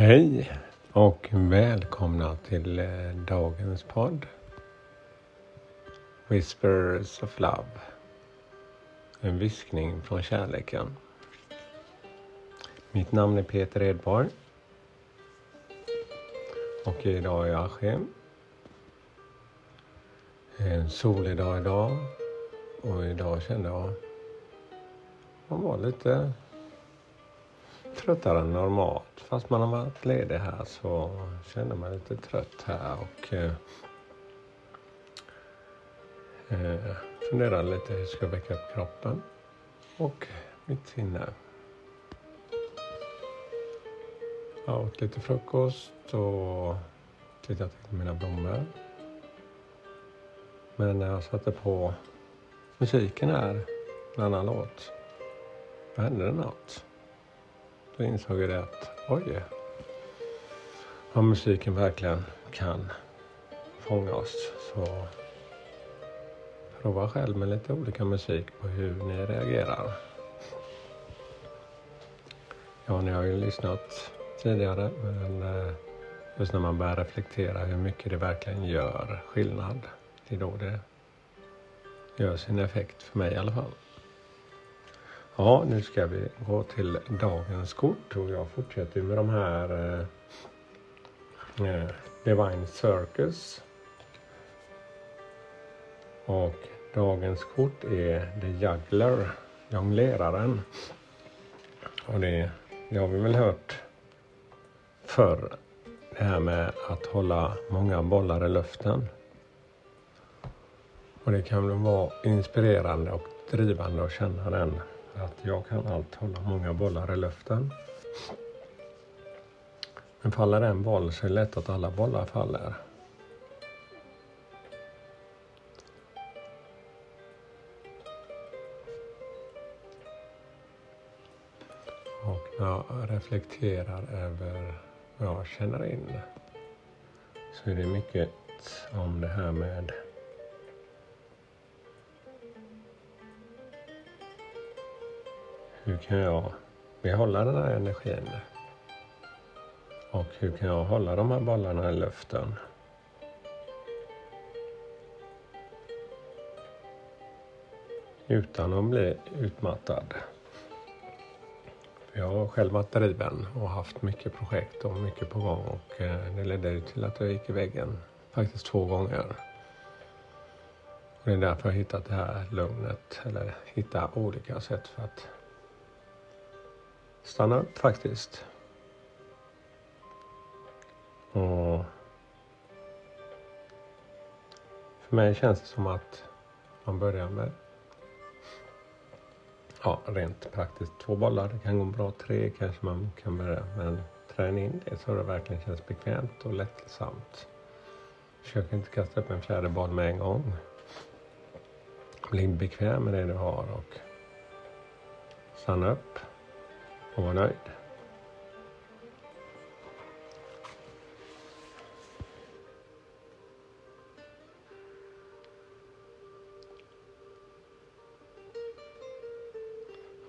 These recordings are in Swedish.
Hej och välkomna till eh, dagens podd. Whispers of Love. En viskning från kärleken. Mitt namn är Peter Edborg. Och idag är jag Askim. En solig dag idag. Och idag kände jag att man var lite tröttare än normalt. Fast man har varit ledig här så känner man lite trött här och eh, eh funderar lite hur jag ska väcka upp kroppen och mitt sinne. Jag åt lite frukost och tittat på mina blommor. Men när jag satte på musiken här, en annan låt, då hände det något så insåg jag det att oj, om musiken verkligen kan fånga oss så prova själv med lite olika musik på hur ni reagerar. Ja, ni har ju lyssnat tidigare men eh, just när man börjar reflektera hur mycket det verkligen gör skillnad. Det är då det gör sin effekt för mig i alla fall. Ja, nu ska vi gå till dagens kort och jag fortsätter med de här eh, eh, Divine Circus. Och dagens kort är The Juggler, jongleraren. Och det, det har vi väl hört förr. Det här med att hålla många bollar i luften. Och det kan väl vara inspirerande och drivande att känna den att jag kan allt hålla många bollar i luften. Men faller en boll så är det lätt att alla bollar faller. Och när jag reflekterar över vad jag känner in så är det mycket om det här med hur kan jag behålla den här energin? Och hur kan jag hålla de här bollarna i luften? Utan att bli utmattad. Jag har själv varit driven och haft mycket projekt och mycket på gång och eh, det ledde till att jag gick i väggen faktiskt två gånger. Och det är därför jag har hittat det här lugnet eller hitta olika sätt för att stanna upp faktiskt. Och för mig känns det som att man börjar med ja, rent praktiskt två bollar. Det kan gå bra tre kanske man kan börja. Men träna in det så det verkligen känns bekvämt och lättsamt. Försök inte kasta upp en fjärde boll med en gång. Bli bekväm med det du har och stanna upp och var nöjd.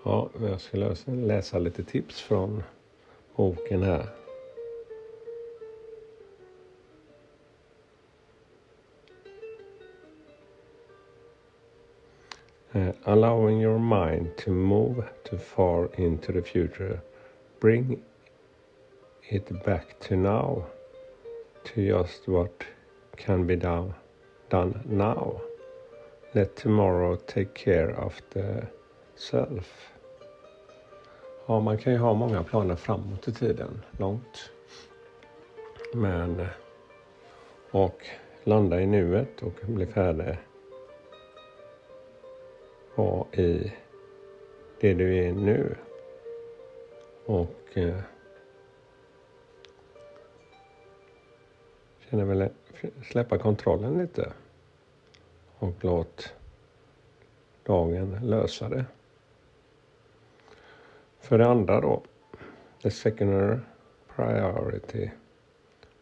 Ja, jag ska läsa lite tips från boken här. Uh, allowing your mind to move too far into the future. Bring it back to now, to just what can be done, done now. Let tomorrow take care of the self. Ja, man kan ju ha många planer framåt i tiden, långt. Men, och landa i nuet och bli färdig vara i det du är nu. Och eh, känner väl släppa kontrollen lite. Och låt dagen lösa det. För det andra då. The secondary priority.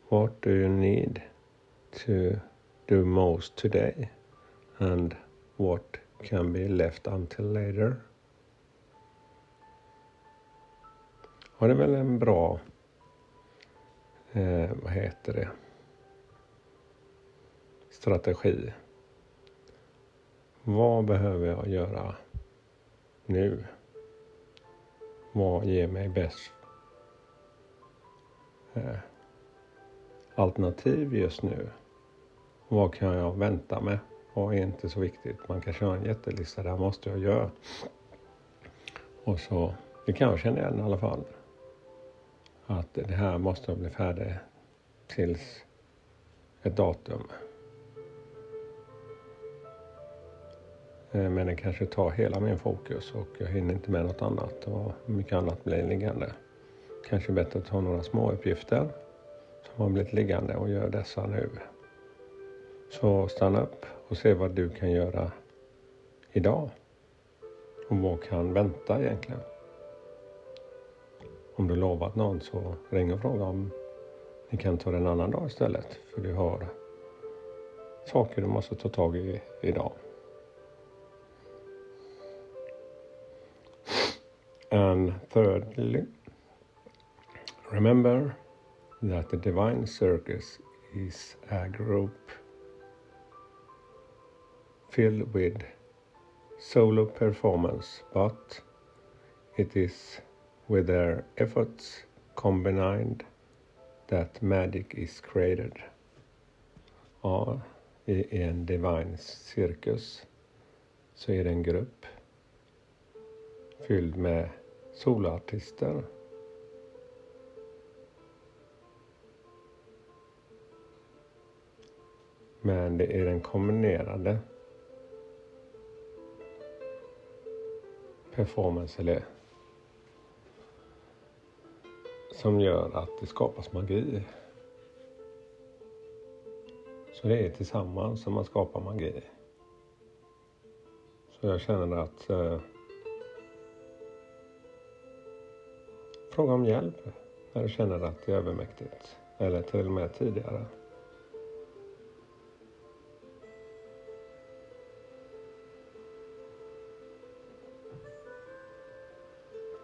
What do you need to do most today? And what can be left until later. Och det är väl en bra eh, vad heter det, strategi. Vad behöver jag göra nu? Vad ger mig bäst eh, alternativ just nu? Vad kan jag vänta med? Vad är inte så viktigt? Man kan köra en jättelista, det här måste jag göra. Och så, det kan jag känna igen i alla fall. Att det här måste jag bli färdig tills ett datum. Eh, men det kanske tar hela min fokus och jag hinner inte med något annat och mycket annat blir liggande. Kanske bättre att ta några små uppgifter som har blivit liggande och gör dessa nu. Så stanna upp och se vad du kan göra idag. Och vad kan vänta egentligen? Om du lovat någon så ring och fråga om ni kan ta det en annan dag istället. För du har saker du måste ta tag i idag. And thirdly, remember that the divine circus is a group filled with solo performance, but it is with their efforts combined that magic is created. Ja, i en divine cirkus så är det en grupp fylld med soloartister. Men det är den kombinerade performance eller som gör att det skapas magi. Så det är tillsammans som man skapar magi. Så jag känner att eh, fråga om hjälp när du känner att det är övermäktigt. Eller till och med tidigare.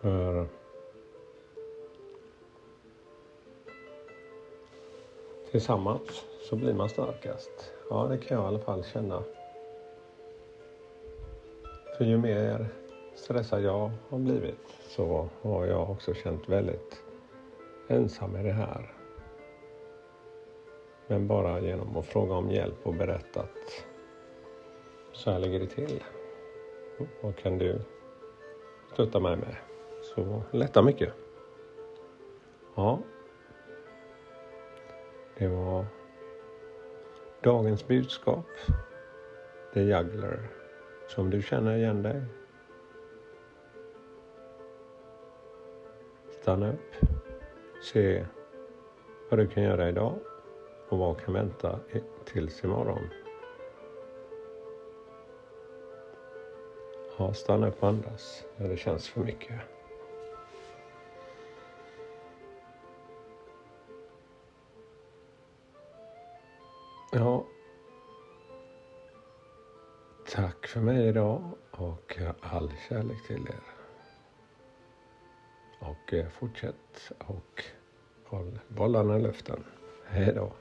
För tillsammans så blir man starkast. Ja, det kan jag i alla fall känna. För ju mer stressad jag har blivit så har jag också känt väldigt ensam i det här. Men bara genom att fråga om hjälp och berätta att så här ligger det till. Vad kan du stötta mig med? Så lättar mycket. Ja. Det var dagens budskap. The Juggler. Som du känner igen dig. Stanna upp. Se vad du kan göra idag och vad kan vänta tills imorgon. Ja, stanna upp och andas när det känns för mycket. Ja. Tack för mig idag och eh, all kärlek till er. Och eh, fortsätt och håll bollarna i luften. Hej då.